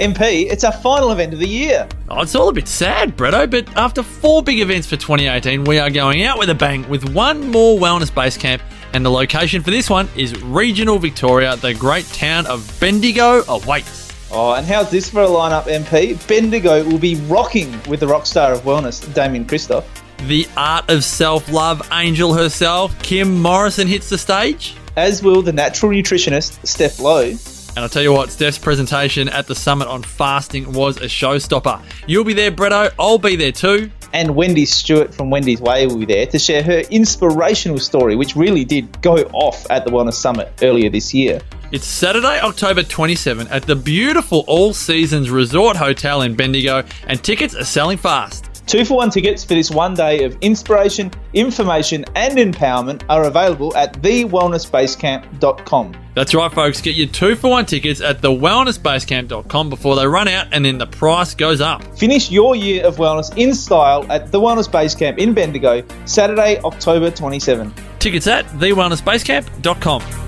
MP, it's our final event of the year. Oh, it's all a bit sad, Bretto, but after four big events for 2018, we are going out with a bang with one more wellness base camp, and the location for this one is regional Victoria. The great town of Bendigo awaits. Oh, and how's this for a lineup, MP? Bendigo will be rocking with the rock star of wellness, Damian Kristof. The art of self love angel herself, Kim Morrison, hits the stage. As will the natural nutritionist, Steph Lowe. And I'll tell you what, Steph's presentation at the summit on fasting was a showstopper. You'll be there, Bretto. I'll be there too. And Wendy Stewart from Wendy's Way will be there to share her inspirational story, which really did go off at the Wellness Summit earlier this year. It's Saturday, October 27 at the beautiful All Seasons Resort Hotel in Bendigo, and tickets are selling fast. Two for one tickets for this one day of inspiration, information, and empowerment are available at thewellnessbasecamp.com. That's right, folks. Get your two for one tickets at thewellnessbasecamp.com before they run out and then the price goes up. Finish your year of wellness in style at the Wellness Base Camp in Bendigo, Saturday, October 27. Tickets at thewellnessbasecamp.com.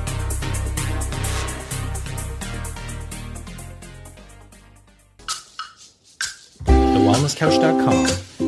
TheWellnessCouch.com,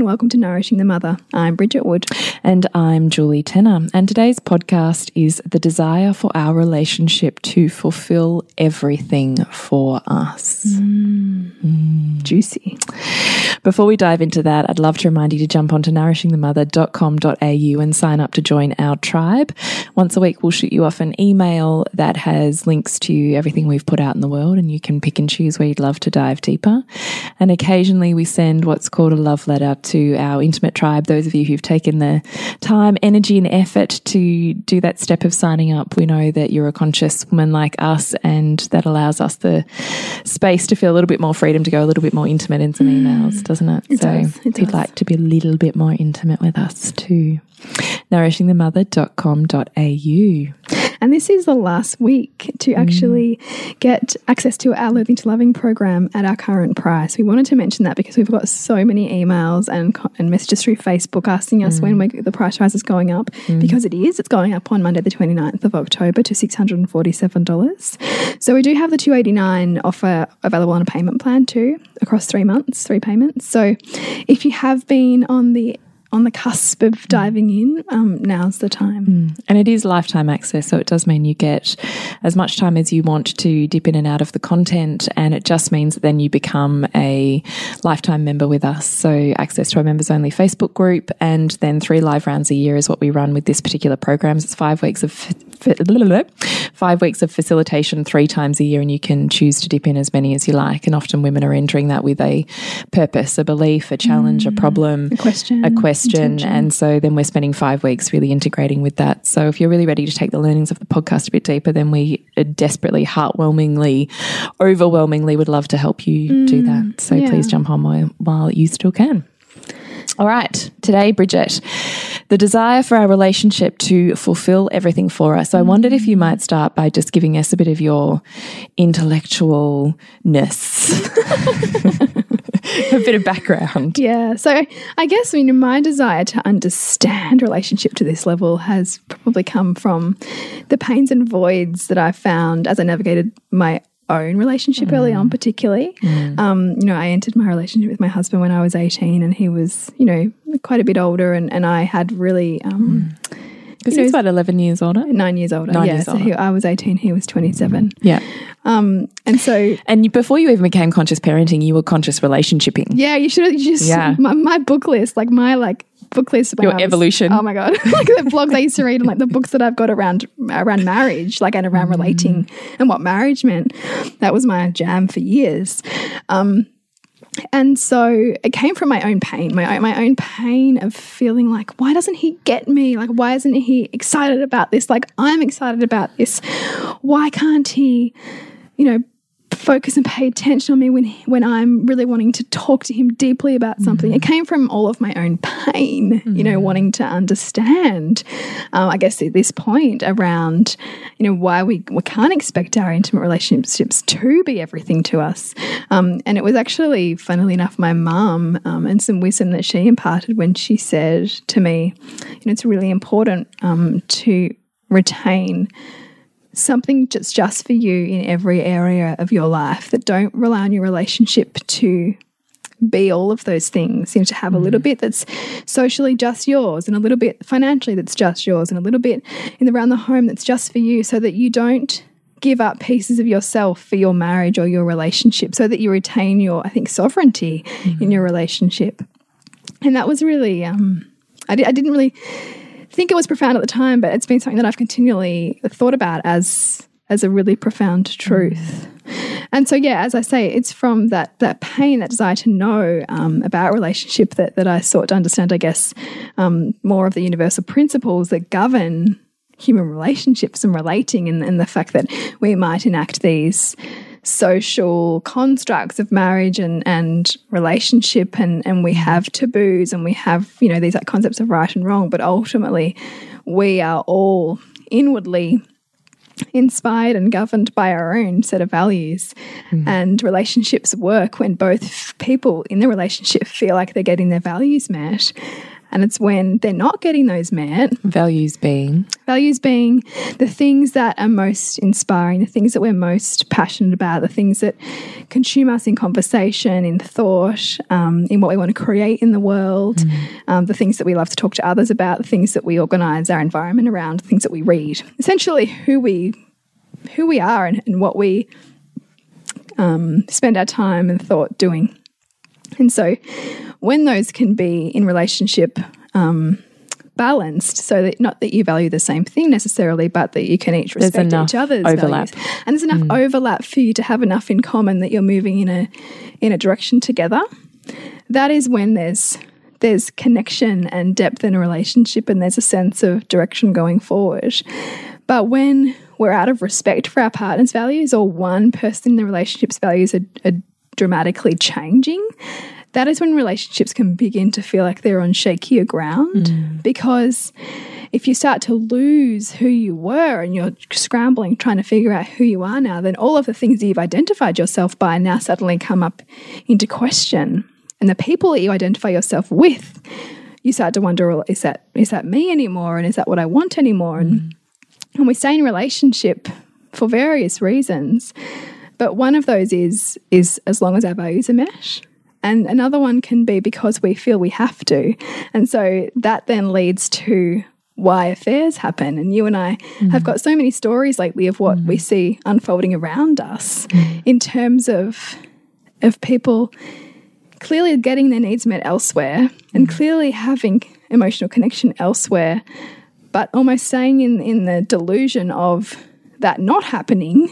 And welcome to Nourishing the Mother. I'm Bridget Wood. And I'm Julie Tenner. And today's podcast is the desire for our relationship to fulfill everything for us. Mm. Juicy. Before we dive into that, I'd love to remind you to jump onto nourishingthemother.com.au and sign up to join our tribe. Once a week, we'll shoot you off an email that has links to everything we've put out in the world, and you can pick and choose where you'd love to dive deeper. And occasionally, we send what's called a love letter to our intimate tribe. Those of you who've taken the time, energy, and effort to do that step of signing up, we know that you're a conscious woman like us, and that allows us the space to feel a little bit more freedom to go a little bit more intimate in some mm. emails, doesn't it? It so does, it if you'd like to be a little bit more intimate with us too. Nourishingthemother.com.au. And this is the last week to mm. actually get access to our Loathing to Loving program at our current price. We wanted to mention that because we've got so many emails and, and messages through Facebook asking us when mm. we, the price rise is going up mm. because it is. It's going up on Monday, the 29th of October to $647. So we do have the 289 offer available on a payment plan too across three months, three payments. So if you have been on the on the cusp of diving in, um, now's the time. And it is lifetime access, so it does mean you get as much time as you want to dip in and out of the content. And it just means that then you become a lifetime member with us. So, access to our members only Facebook group, and then three live rounds a year is what we run with this particular program. It's five weeks of five weeks of facilitation three times a year, and you can choose to dip in as many as you like. And often women are entering that with a purpose, a belief, a challenge, a problem, A question, a question. Intention. And so then we're spending five weeks really integrating with that. So if you're really ready to take the learnings of the podcast a bit deeper, then we uh, desperately, heartwarmingly, overwhelmingly would love to help you do mm, that. So yeah. please jump on while, while you still can. All right, today, Bridget, the desire for our relationship to fulfill everything for us. So I wondered if you mm. might start by just giving us a bit of your intellectualness, a bit of background. Yeah. So I guess I mean my desire to understand relationship to this level has probably come from the pains and voids that I found as I navigated my own relationship early on, particularly. Um, you know, I entered my relationship with my husband when I was 18 and he was, you know, quite a bit older and, and I had really um Because know, he's about 11 years older. nine years older. Nine yeah. years so older. He, I was 18, he was 27. Yeah. Um, and so And you, before you even became conscious parenting, you were conscious relationshiping. Yeah, you should have just Yeah. my, my book list, like my like book list about Your evolution. Oh my god, like the blogs I used to read and like the books that I've got around around marriage, like and around Mm. relating and what marriage meant. That was my jam for years. Um, and so it came from my own pain, my own, my own pain of feeling like, why doesn't he get me? Like, why isn't he excited about this? Like, I'm excited about this. Why can't he, you know, focus and pay attention on me when when I'm really wanting to talk to him deeply about something. It came from all of my own pain, you know, wanting to understand. Um, I guess at this point around, you know, why we we can't expect our intimate relationships to be everything to us. Um, and it was actually, funnily enough, my mum um, and some wisdom that she imparted when she said to me, you know, it's really important um, to retain something that's just for you in every area of your life that don't rely on your relationship to be all of those things. You know to have a little bit that's socially just yours and a little bit financially that's just yours and a little bit in the, around the home that's just for you so that you don't give up pieces of yourself for your marriage or your relationship so that you retain your i think sovereignty in your relationship. And that was really um I, di I didn't really think it was profound at the time, but it's been something that I've continually thought about as as a really profound truth. And so, yeah, as I say, it's from that that pain, that desire to know um, about relationship that that I sought to understand. I guess um, more of the universal principles that govern human relationships and relating, and, and the fact that we might enact these social constructs of marriage and, and relationship and, and we mm-hmm. have taboos and we have, you know, these like concepts of right and wrong, but ultimately we are all inwardly inspired and governed by our own set of values. Mm-hmm. And relationships work when both people in the relationship feel like they're getting their values met. And it's when they're not getting those met, Values being values being the things that are most inspiring, the things that we're most passionate about, the things that consume us in conversation, in thought, um, in what we want to create in the world, um, the things that we love to talk to others about, the things that we organize our environment around, the things that we read. Essentially, who we who we are and, and what we um, spend our time and thought doing. And so, when those can be in relationship um, balanced, so that not that you value the same thing necessarily, but that you can each respect each other's overlap. Mm. values, and there's enough overlap for you to have enough in common that you're moving in a in a direction together. That is when there's there's connection and depth in a relationship, and there's a sense of direction going forward. But when we're out of respect for our partner's values, or one person in the relationship's values are, are dramatically changing, that is when relationships can begin to feel like they're on shakier ground. Mm. Because if you start to lose who you were and you're scrambling trying to figure out who you are now, then all of the things that you've identified yourself by now suddenly come up into question. And the people that you identify yourself with, you start to wonder, well, is that is that me anymore? And is that what I want anymore? And mm. and we stay in relationship for various reasons. But one of those is is as long as our values are met. And another one can be because we feel we have to. And so that then leads to why affairs happen. And you and I mm. have got so many stories lately of what we mm. see unfolding around us in terms of of people clearly getting their needs met elsewhere and mm. clearly having emotional connection elsewhere, but almost staying in, in the delusion of that not happening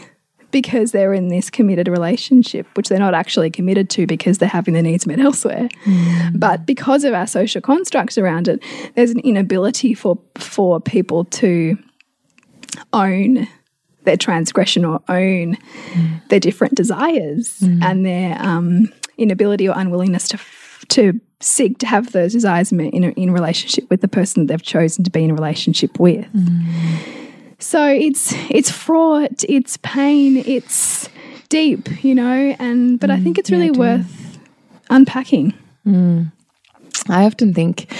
because they're in this committed relationship, which they're not actually committed to because they're having their needs met elsewhere. Mm. But because of our social constructs around it, there's an inability for for people to own their transgression or own mm. their different desires mm. and their um, inability or unwillingness to to seek to have those desires met in a, in relationship with the person that they've chosen to be in a relationship with. So it's it's fraught, it's pain, it's deep, you know, and but I think it's really worth unpacking. I often think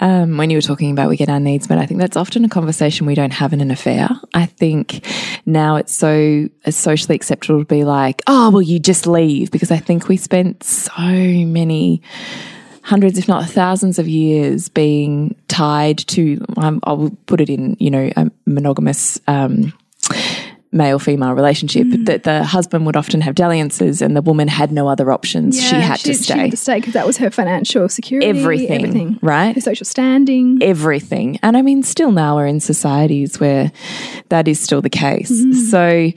um, when you were talking about we get our needs met, I think that's often a conversation we don't have in an affair. I think now it's so socially acceptable to be like, oh, well, you just leave because I think we spent so many hundreds, if not thousands of years being tied to, um, I will put it in, you know, a monogamous um, male female relationship, that the husband would often have dalliances and the woman had no other options. she had to She stay. had to stay because that was her financial security, Everything, everything, right? Her social standing. everything. And I mean, still now we're in societies where that is still the case. So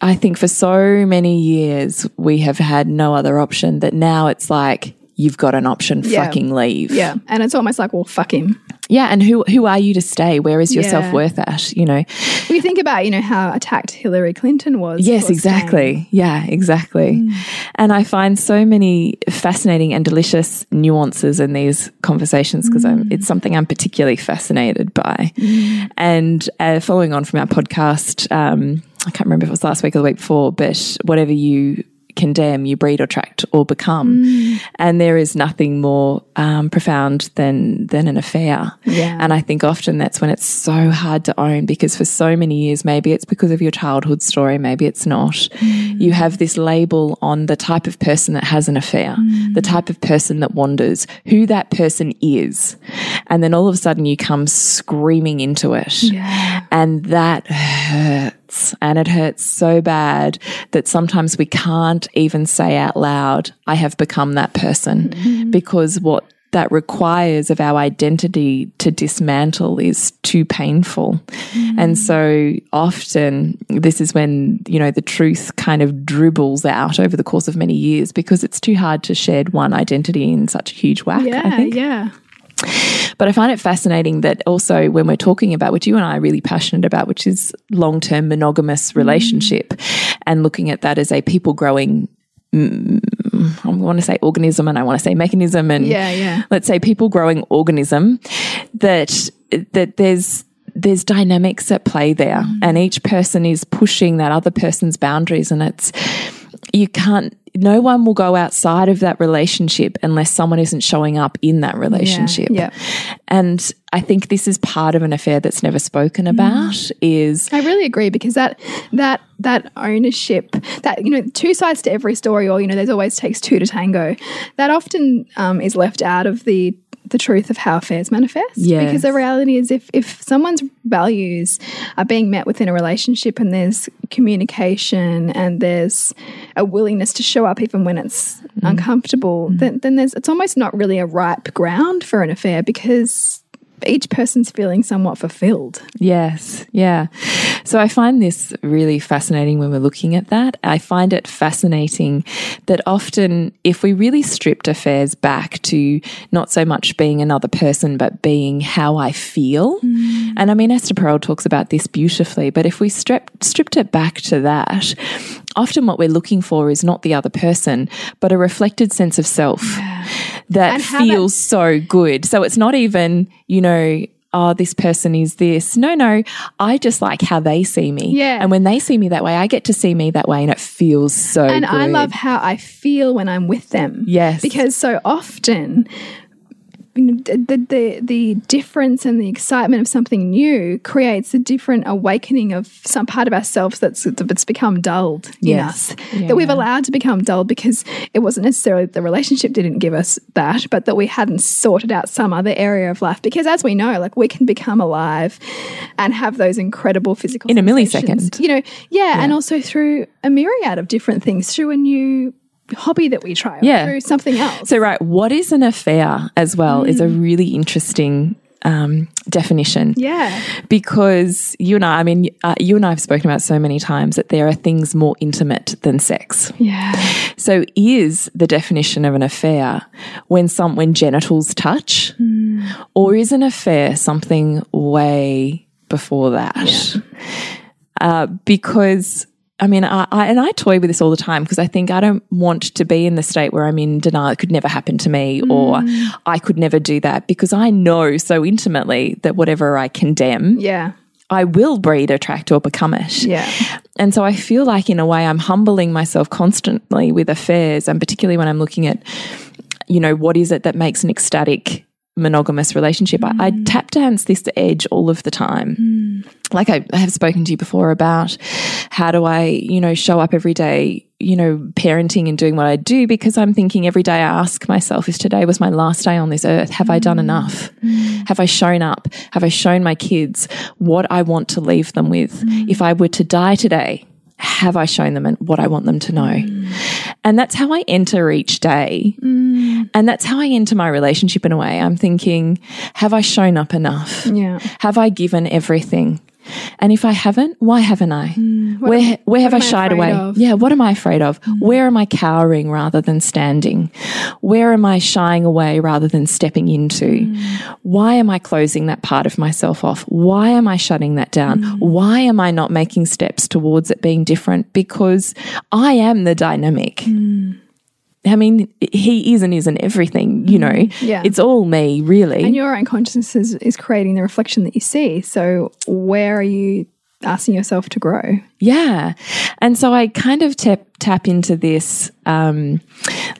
I think for so many years we have had no other option that now it's like, you've got an option. Yeah. Fucking leave. Yeah. And it's almost like, well, fuck him. Yeah. And who who are you to stay? Where is your Yeah. self worth at? You know. We think about, you know, how attacked Hillary Clinton was. Yes, exactly. staying. Yeah, exactly. And I find so many fascinating and delicious nuances in these conversations because it's something I'm particularly fascinated by. And uh, following on from our podcast, um, I can't remember if it was last week or the week before, but whatever you condemn, you breed, or attract, or become. Mm. And there is nothing more um, profound than than an affair. Yeah. And I think often that's when it's so hard to own because for so many years, maybe it's because of your childhood story, maybe it's not. Mm. You have this label on the type of person that has an affair, mm. the type of person that wanders, who that person is. And then all of a sudden you come screaming into it. And that hurts. And it hurts so bad that sometimes we can't even say out loud, I have become that person mm-hmm. because what that requires of our identity to dismantle is too painful. Mm-hmm. And so often this is when, you know, the truth kind of dribbles out over the course of many years because it's too hard to shed one identity in such a huge whack. I Yeah. think. Yeah. But I find it fascinating that also when we're talking about, which you and I are really passionate about, which is long term monogamous relationship, and looking at that as a people growing, mm, I want to say organism and I want to say mechanism, and Yeah. Yeah. let's say people growing organism, that that there's there's dynamics at play there, and each person is pushing that other person's boundaries, and it's you can't no one will go outside of that relationship unless someone isn't showing up in that relationship. Yeah. and i think this is part of an affair that's never spoken about is I really agree because that that that ownership that you know two sides to every story or you know there's always takes two to tango. That often um, is left out of the the truth of how affairs manifest. Yes. because the reality is if if someone's values are being met within a relationship and there's communication and there's a willingness to show up even when it's mm. uncomfortable mm. then then there's it's almost not really a ripe ground for an affair because each person's feeling somewhat fulfilled Yes, yeah. So I find this really fascinating when we're looking at that. I find it fascinating that often, if we really stripped affairs back to not so much being another person, but being how I feel, mm. and I mean, Esther Perel talks about this beautifully, but if we stripped, stripped it back to that, often what we're looking for is not the other person, but a reflected sense of self that how that- feels so good. So it's not even, you know, oh, this person is this. No, no, I just like how they see me. Yeah. And when they see me that way, I get to see me that way and it feels so and good. I love how I feel when I'm with them. Yes. because so often. The, the the difference and the excitement of something new creates a different awakening of some part of ourselves that's that's become dulled in Yes. us that we've allowed to become dulled because it wasn't necessarily the relationship didn't give us that but that we hadn't sorted out some other area of life because as we know like we can become alive and have those incredible physical In a millisecond. you know yeah, and also through a myriad of different things through a new hobby that we try Yeah. through something else So, right, what is an affair as well is a really interesting um, definition. yeah Because you and I, I mean, uh, you and I have spoken about so many times that there are things more intimate than sex. yeah So is the definition of an affair when some when genitals touch, or is an affair something way before that? Uh, because I mean, I, I and I toy with this all the time because I think I don't want to be in the state where I'm in denial. It could never happen to me, or mm. I could never do that because I know so intimately that whatever I condemn, yeah I will breed, attract, or become it. yeah And so I feel like, in a way, I'm humbling myself constantly with affairs, and particularly when I'm looking at, you know, what is it that makes an ecstatic monogamous relationship? I, I mm. tap dance this edge all of the time. Mm. Like I, I have spoken to you before about how do I, you know, show up every day, you know, parenting and doing what I do because I'm thinking every day I ask myself, is today was my last day on this earth? Have I done mm. enough? Mm. Have I shown up? Have I shown my kids what I want to leave them with? Mm. If I were to die today, have I shown them and what I want them to know? And that's how I enter each day. And that's how I enter my relationship in a way. I'm thinking, have I shown up enough? Yeah. Have I given everything? And if I haven't, why haven't I? where where have I shied away? of? Yeah, what am I afraid of? Where am I cowering rather than standing? Where am I shying away rather than stepping into? Why am I closing that part of myself off? Why am I shutting that down? Why am I not making steps towards it being different? Because I am the dynamic. I mean, he is and isn't everything, you know. Yeah. It's all me, really. And your own consciousness is, is creating the reflection that you see. So where are you asking yourself to grow? Yeah. And so I kind of tap tap into this um,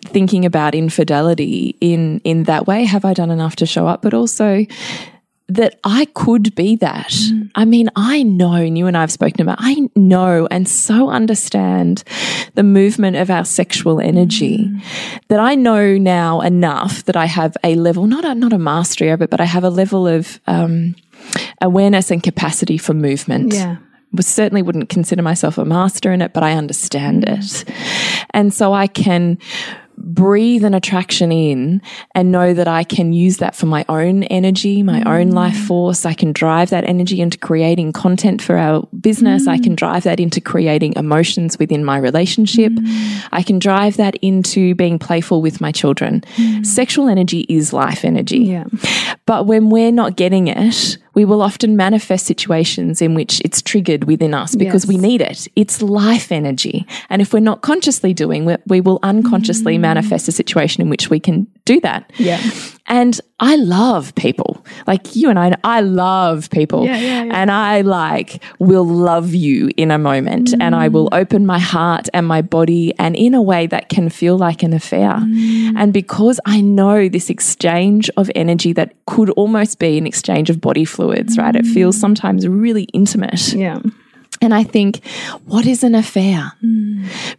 thinking about infidelity in in that way. Have I done enough to show up? But also that I could be that. Mm. I mean, I know, and you and I have spoken about, I know and so understand the movement of our sexual energy mm. that I know now enough that I have a level, not a, not a mastery of it, but I have a level of um, awareness and capacity for movement Yeah. was certainly wouldn't consider myself a master in it, but I understand mm. it. And so I can breathe an attraction in and know that I can use that for my own energy, my mm. own life force. I can drive that energy into creating content for our business. I can mm. drive that into creating emotions within my relationship. Mm. I can drive that into being playful with my children. Sexual energy is life energy. Yeah. But when we're not getting it, we will often manifest situations in which it's triggered within us because Yes. we need it. It's life energy. And if we're not consciously doing it, we will unconsciously mm. manifest a situation in which we can do that. Yeah. And I love people. Like you and I, I love people. Yeah, yeah, yeah. And I like will love you in a moment and I will mm. open my heart and my body and in a way that can feel like an affair. Mm. And because I know this exchange of energy that could almost be an exchange of body fluids, right? It feels mm. sometimes really intimate. Yeah. And I think, what is an affair?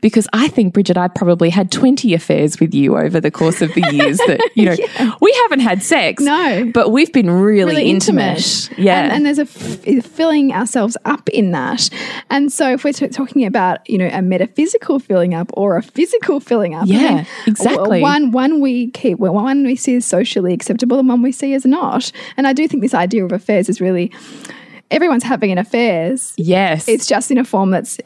Because I think, Bridget, I probably had 20 affairs with you over the course of the years that, you know, we haven't had sex. No. But we've been really, intimate. Yeah. And, and there's a filling ourselves up in that. And so if we're talking about, you know, a metaphysical filling up or a physical filling up. Yeah, exactly. One, one we keep, well, one we see as socially acceptable and one we see as not. And I do think this idea of affairs is really, everyone's having an affairs. yes. It's just in a form that's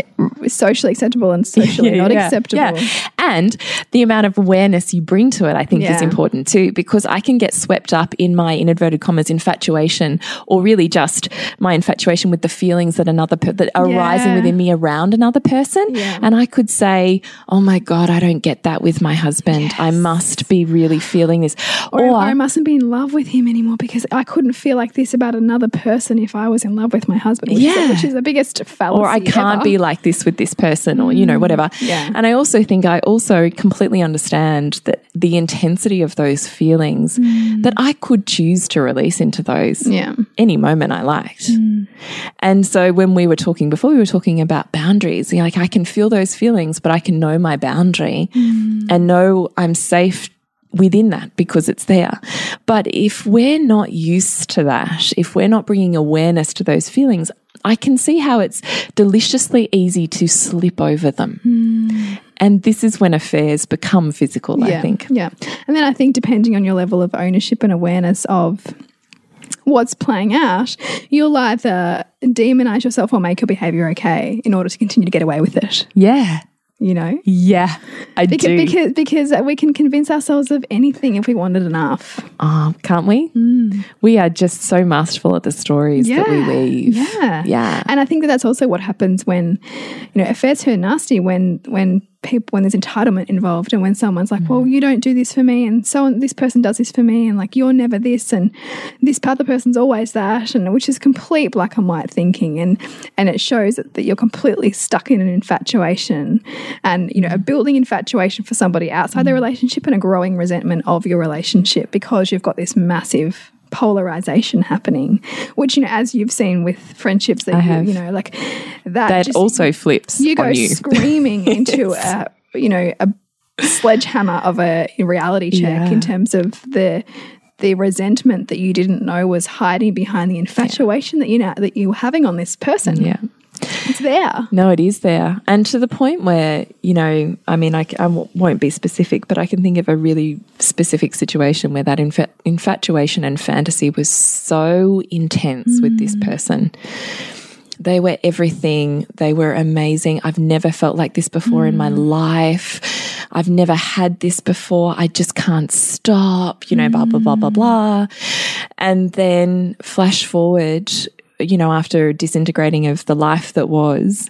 socially acceptable and socially not acceptable. Yeah. And the amount of awareness you bring to it, I think, is important too, because I can get swept up in my, in inverted commas, infatuation, or really just my infatuation with the feelings that another per- that are arising Yeah. within me around another person. Yeah. And I could say, "Oh my god, I don't get that with my husband. I must be really feeling this." Or, or I mustn't be in love with him anymore because I couldn't feel like this about another person if I was in love with my husband, which, Yeah. is, which is the biggest fallacy. or I can't ever. be like this with this person, or you know, mm. whatever. yeah. And I also think I also completely understand that the intensity of those feelings mm. that I could choose to release into those Yeah. any moment I liked. Mm. And so when we were talking before, we were talking about boundaries. You know, like I can feel those feelings, but I can know my boundary mm. and know I'm safe within that because it's there. But if we're not used to that, if we're not bringing awareness to those feelings, I can see how it's deliciously easy to slip over them. And this is when affairs become physical, I think. Yeah. And then I think depending on your level of ownership and awareness of what's playing out, you'll either demonize yourself or make your behavior okay in order to continue to get away with it. Yeah. You know? Yeah. I Because, do. because because we can convince ourselves of anything if we wanted enough. Oh, can't we? Mm. We are just so masterful at the stories that we weave. Yeah. Yeah. And I think that that's also what happens when, you know, affairs turn nasty when when people when there's entitlement involved. And when someone's like, mm. well, you don't do this for me, and so on, this person does this for me, and like you're never this, and this other person's always that, and which is complete black and white thinking, and and it shows that, that you're completely stuck in an infatuation, and you know, a mm. building infatuation for somebody outside the mm. relationship and a growing resentment of your relationship because you've got this massive polarization happening which you know as you've seen with friendships that you, have. you know like that that just- also flips you go you. screaming into a you know a sledgehammer of a reality check Yeah. in terms of the the resentment that you didn't know was hiding behind the infatuation that you know that you were having on this person yeah. It's there No, it is there. And to the point where, you know, I mean, I won't be specific, but I can think of a really specific situation where that infa- infatuation and fantasy was so intense with this mm. person They were everything. They were amazing. I've never felt like this before in my mm. life. I've never had this before. I just can't stop, you know, blah, blah, blah, blah, mm. blah. And then flash forward, you know, after disintegrating of the life that was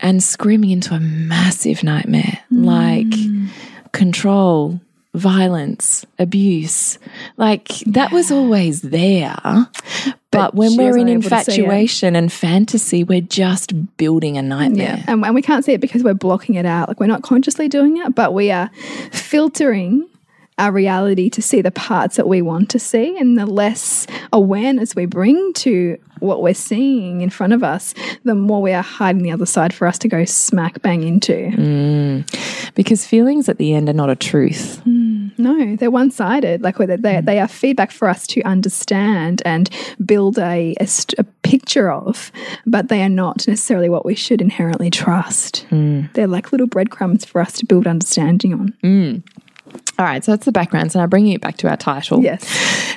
and screaming into a massive nightmare mm. like control, violence, abuse. Like that was always there. But, when we're in wasn't able to see it. infatuation and fantasy, we're just building a nightmare. Yeah. And, and we can't see it because we're blocking it out. Like we're not consciously doing it, but we are filtering our reality to see the parts that we want to see. And the less awareness we bring to what we're seeing in front of us, the more we are hiding the other side for us to go smack bang into. Mm. Because feelings at the end are not a truth. Mm. No, they're one sided. Like they, they, they are feedback for us to understand and build a, a, a picture of, but they are not necessarily what we should inherently trust. Mm. They're like little breadcrumbs for us to build understanding on. All right, so that's the background. So now bringing it back to our title. Yes.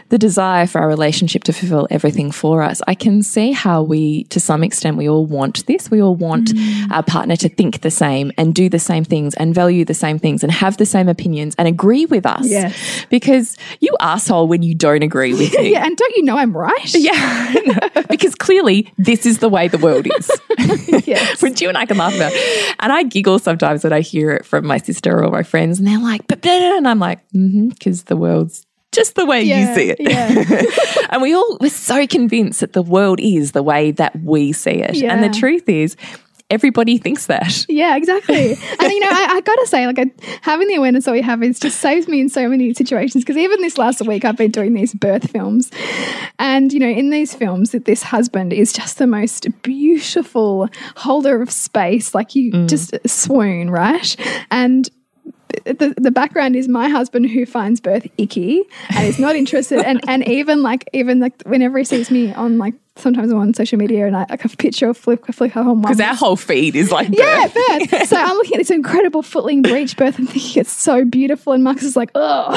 The desire for our relationship to fulfill everything for us. I can see how we, to some extent, we all want this. We all want Mm. our partner to think the same and do the same things and value the same things and have the same opinions and agree with us. Yes. Because you asshole when you don't agree with me. Yeah, and don't you know I'm right? Yeah, because clearly this is the way the world is. Yes. Which you and I can laugh about. And I giggle sometimes when I hear it from my sister or my friends, and they're like, but, but and I'm like, mm-hmm, because the world's just the way Yeah, you see it. yeah. and we all we're so convinced that the world is the way that we see it. And the truth is, everybody thinks that. Yeah, exactly. And you know, I, I gotta say, like, I, having the awareness that we have is just saves me in so many situations. Because even this last week, I've been doing these birth films, and you know, in these films, that this husband is just the most beautiful holder of space. Like you just swoon, right? And the, the background is my husband who finds birth icky and is not interested and and even like even like whenever he sees me on like sometimes I'm on social media and I like a picture of flick flick her home Because our whole feed is like yeah, birth. birth. So I'm looking at this incredible footling breech birth and thinking it's so beautiful. And Marcus is like, oh.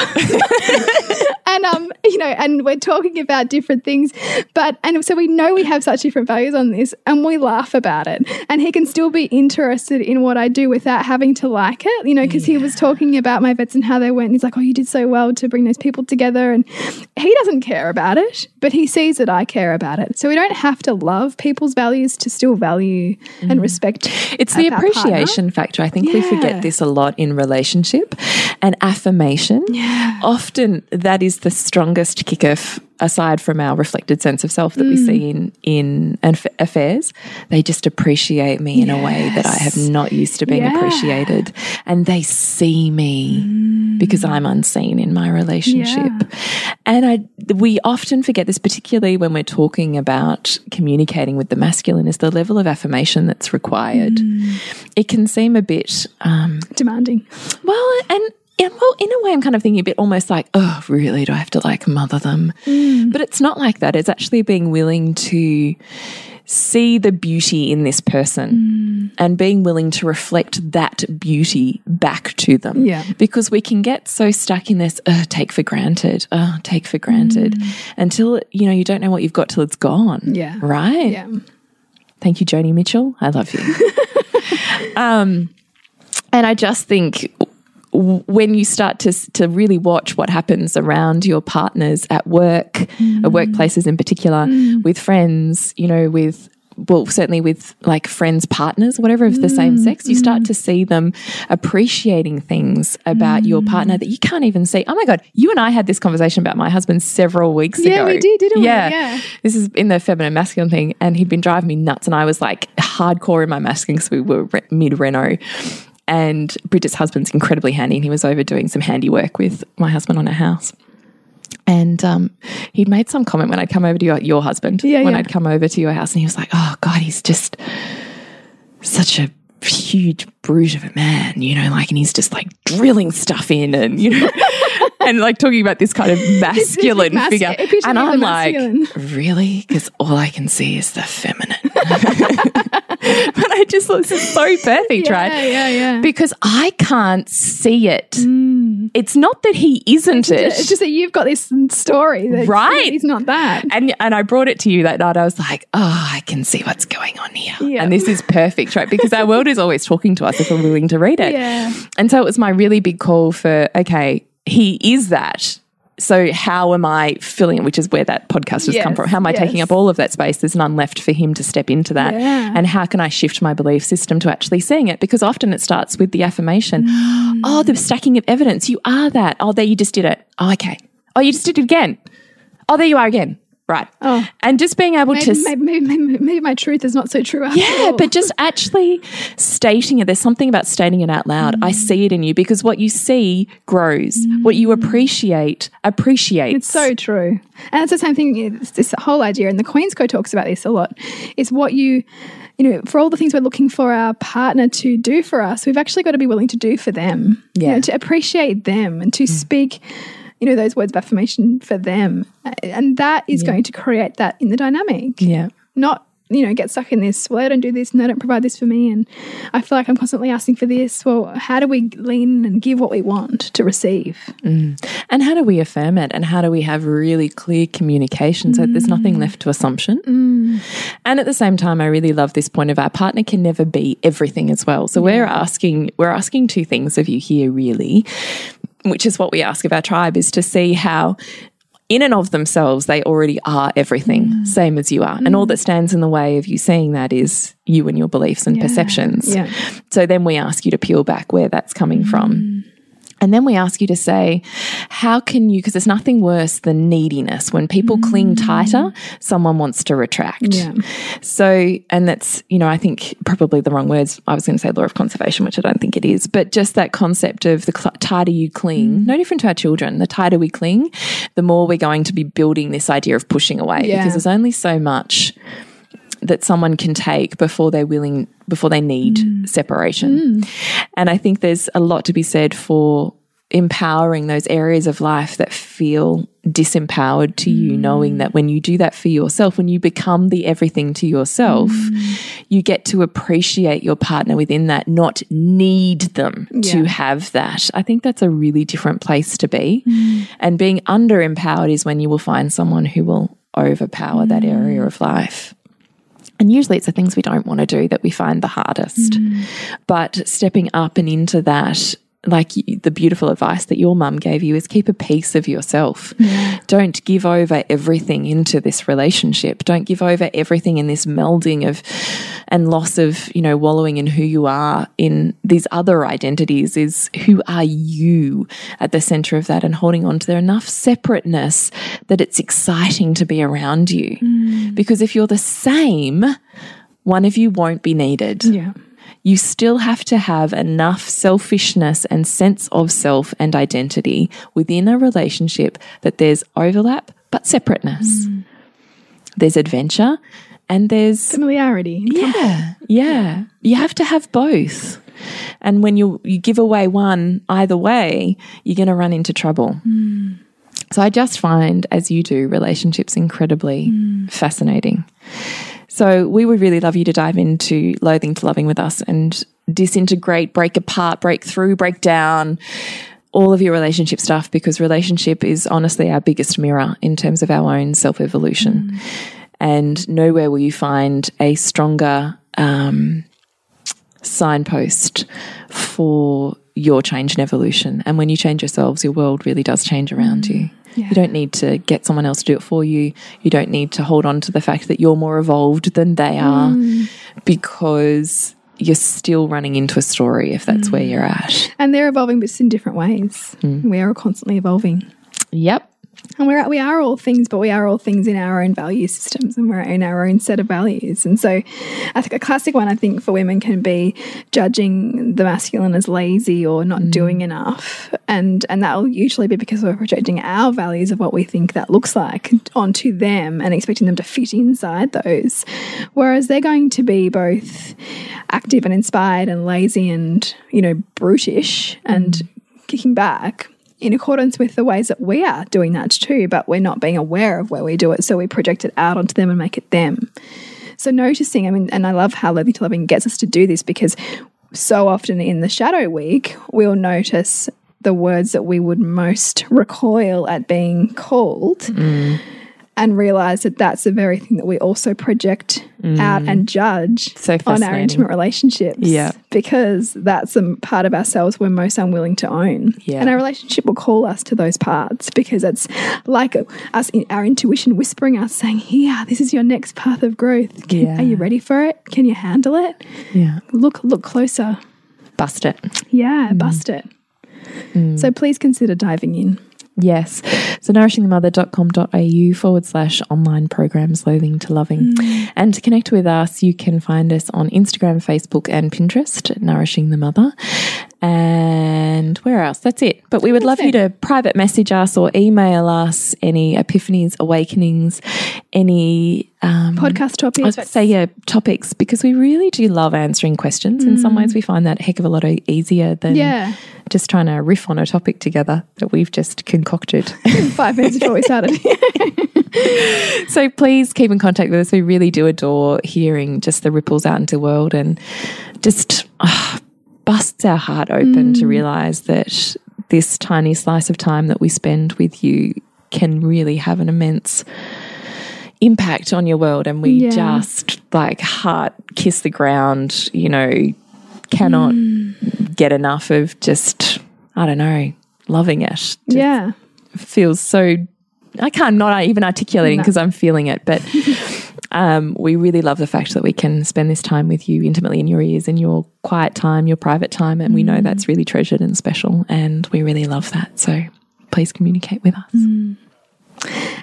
and um, you know, and we're talking about different things, but and so we know we have such different values on this, and we laugh about it. And he can still be interested in what I do without having to like it, you know, because he was talking about my vets and how they went. And he's like, oh, you did so well to bring those people together, and he doesn't care about it, but he sees that I care about it. So we don't have to love people's values to still value and mm. respect. It's the our partner. appreciation factor. I think we forget this a lot in relationship and affirmation. Yeah. Often that is the strongest kicker f- aside from our reflected sense of self that we Mm. see in in aff- affairs. They just appreciate me in a way that I have not used to being Yeah. appreciated and they see me because I'm unseen in my relationship. And I we often forget this particularly when we're talking about communicating with the masculine is the level of affirmation that's required. It can seem a bit um, demanding. well, and yeah, well, in a way, I'm kind of thinking a bit almost like, oh, really? Do I have to like mother them? But it's not like that. It's actually being willing to see the beauty in this person and being willing to reflect that beauty back to them. Yeah. Because we can get so stuck in this, uh, take for granted, uh, take for granted until, you know, you don't know what you've got till it's gone. Yeah. Right? Yeah. Thank you, Joni Mitchell. I love you. um, and I just think when you start to to really watch what happens around your partners at work, at mm. workplaces in particular, mm. with friends, you know, with well, certainly with like friends, partners, whatever of the same mm. sex, you start to see them appreciating things about your partner that you can't even see. Oh my God, you and I had this conversation about my husband several weeks Yeah, ago. we did, didn't we? Yeah. Yeah. This is in the feminine masculine thing, and he'd been driving me nuts, and I was like hardcore in my masculine because we were re- mid reno. And Bridget's husband's incredibly handy, and he was over doing some handiwork with my husband on our house. And um, he'd made some comment when I'd come over to your, your husband, Yeah, when yeah. I'd come over to your house, and he was like, "Oh God, he's just such a huge brute of a man, you know, like, and he's just like drilling stuff in, and you know." And like talking about this kind of masculine mas- figure. And I'm like, masculine. really? Because all I can see is the feminine. but I just thought this is so perfect, Yeah, right? yeah, yeah. Because I can't see it mm. it's not that he isn't it. It's just that you've got this story, that Right. He's not that. and and I brought it to you that night. I was like, oh, I can see what's going on here. Yeah. And this is perfect, right? Because our world is always talking to us if we're willing to read it. Yeah. And so it was my really big call for, okay, he is that. So how am I filling it? Which is where that podcast has come from. How am I taking up all of that space? There's none left for him to step into that. Yeah. And how can I shift my belief system to actually seeing it? Because often it starts with the affirmation. Mm. Oh, the stacking of evidence. You are that. Oh, there you just did it. Oh, okay. Oh, you just did it again. Oh, there you are again. Right. Oh. And just being able Maybe, to maybe, maybe, maybe, my truth is not so true after yeah, all. but just actually stating it. There's something about stating it out loud. I see it in you because what you see grows. What you appreciate appreciates. It's so true. And it's the same thing, it's this whole idea, and the Queen's Code talks about this a lot, is what you, you know, for all the things we're looking for our partner to do for us, we've actually got to be willing to do for them. You Yeah. know, to appreciate them and to mm. speak, you know, those words of affirmation for them. And that is going to create that in the dynamic. yeah. Not, you know, get stuck in this, well, they don't do this and they don't provide this for me. And I feel like I'm constantly asking for this. Well, how do we lean and give what we want to receive? Mm. And how do we affirm it? And how do we have really clear communication so that there's nothing mm. left to assumption? Mm. And at the same time, I really love this point of our partner can never be everything as well. So we're asking we're asking two things of you here, really, which is what we ask of our tribe, is to see how in and of themselves, they already are everything, mm. same as you are. And all mm. that stands in the way of you seeing that is you and your beliefs and perceptions. Yeah. So then we ask you to peel back where that's coming from. Mm. And then we ask you to say, how can you, because there's nothing worse than neediness. When people cling mm. tighter, someone wants to retract. Yeah. So, and that's, you know, I think probably the wrong words. I was going to say law of conservation, which I don't think it is, but just that concept of the tighter you cling, mm. no different to our children, the tighter we cling, the more we're going to be building this idea of pushing away Yeah. because there's only so much that someone can take before they're willing before they need mm. separation. Mm. And I think there's a lot to be said for empowering those areas of life that feel disempowered to you mm. knowing that when you do that for yourself when you become the everything to yourself you get to appreciate your partner within that not need them to have that. I think that's a really different place to be. And being under empowered is when you will find someone who will overpower that area of life and usually it's the things we don't want to do that we find the hardest. Mm. But stepping up and into that, like you, the beautiful advice that your mum gave you is keep a piece of yourself. Mm-hmm. Don't give over everything into this relationship. Don't give over everything in this melding of and loss of, you know, wallowing in who you are in these other identities is who are you at the center of that and holding on to there enough separateness that it's exciting to be around you. Mm. Because if you're the same, one of you won't be needed. Yeah. You still have to have enough selfishness and sense of self and identity within a relationship that there's overlap but separateness. Mm. There's adventure and there's Familiarity. yeah, yeah. You have to have both. And when you you give away one either way, you're going to run into trouble. Mm. So I just find, as you do, relationships incredibly mm. fascinating. So we would really love you to dive into loathing to loving with us and disintegrate, break apart, break through, break down all of your relationship stuff because relationship is honestly our biggest mirror in terms of our own self evolution. And nowhere will you find a stronger um, signpost for your change and evolution. And when you change yourselves, your world really does change around you. You don't need to get someone else to do it for you. You don't need to hold on to the fact that you're more evolved than they are mm. because you're still running into a story if that's where mm. you're at. And they're evolving, but it's in different ways. Mm. We are constantly evolving. Yep. And we're, we are all things, but we are all things in our own value systems and we're in our own set of values. And so I think a classic one, I think, for women can be judging the masculine as lazy or not mm. doing enough. And, and that will usually be because we're projecting our values of what we think that looks like onto them and expecting them to fit inside those. Whereas they're going to be both active and inspired and lazy and, you know, brutish and mm. kicking back in accordance with the ways that we are doing that too, but we're not being aware of where we do it. So we project it out onto them and make it them. So noticing, I mean, and I love how Loving to Loving gets us to do this because so often in the shadow week, we'll notice the words that we would most recoil at being called mm. And realize that that's the very thing that we also project out and judge So on our intimate relationships. Yeah. Because that's a part of ourselves we're most unwilling to own. Yeah. And our relationship will call us to those parts because it's like us, our intuition whispering us, saying, Yeah, this is your next path of growth. Can, Yeah. Are you ready for it? Can you handle it? Yeah. Look, look closer. Bust it. Yeah, Mm. bust it. So please consider diving in. Yes. So nourishingthemother.com.au forward slash online programs loathing to loving. Mm. And to connect with us, you can find us on Instagram, Facebook, and Pinterest, Nourishing the Mother. And where else? That's it. But we would love you to private message us or email us any epiphanies, awakenings, any um, Podcast topics. to say, yeah, topics, because we really do love answering questions. In some ways, we find that a heck of a lot easier than Yeah. just trying to riff on a topic together that we've just concocted. Five minutes before we started. so please keep in contact with us. We really do adore hearing just the ripples out into the world and just ah, busts our heart open to mm. realize that this tiny slice of time that we spend with you can really have an immense impact on your world and we Yeah. just like heart kiss the ground you know cannot mm. get enough of just i don't know loving it Just yeah. feels so i can't not even articulating because i'm feeling it but um, we really love the fact that we can spend this time with you intimately in your ears in your quiet time your private time and we know that's really treasured and special and we really love that so please communicate with us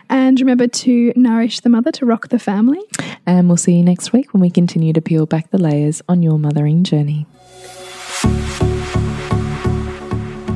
And remember to nourish the mother to rock the family. And we'll see you next week when we continue to peel back the layers on your mothering journey.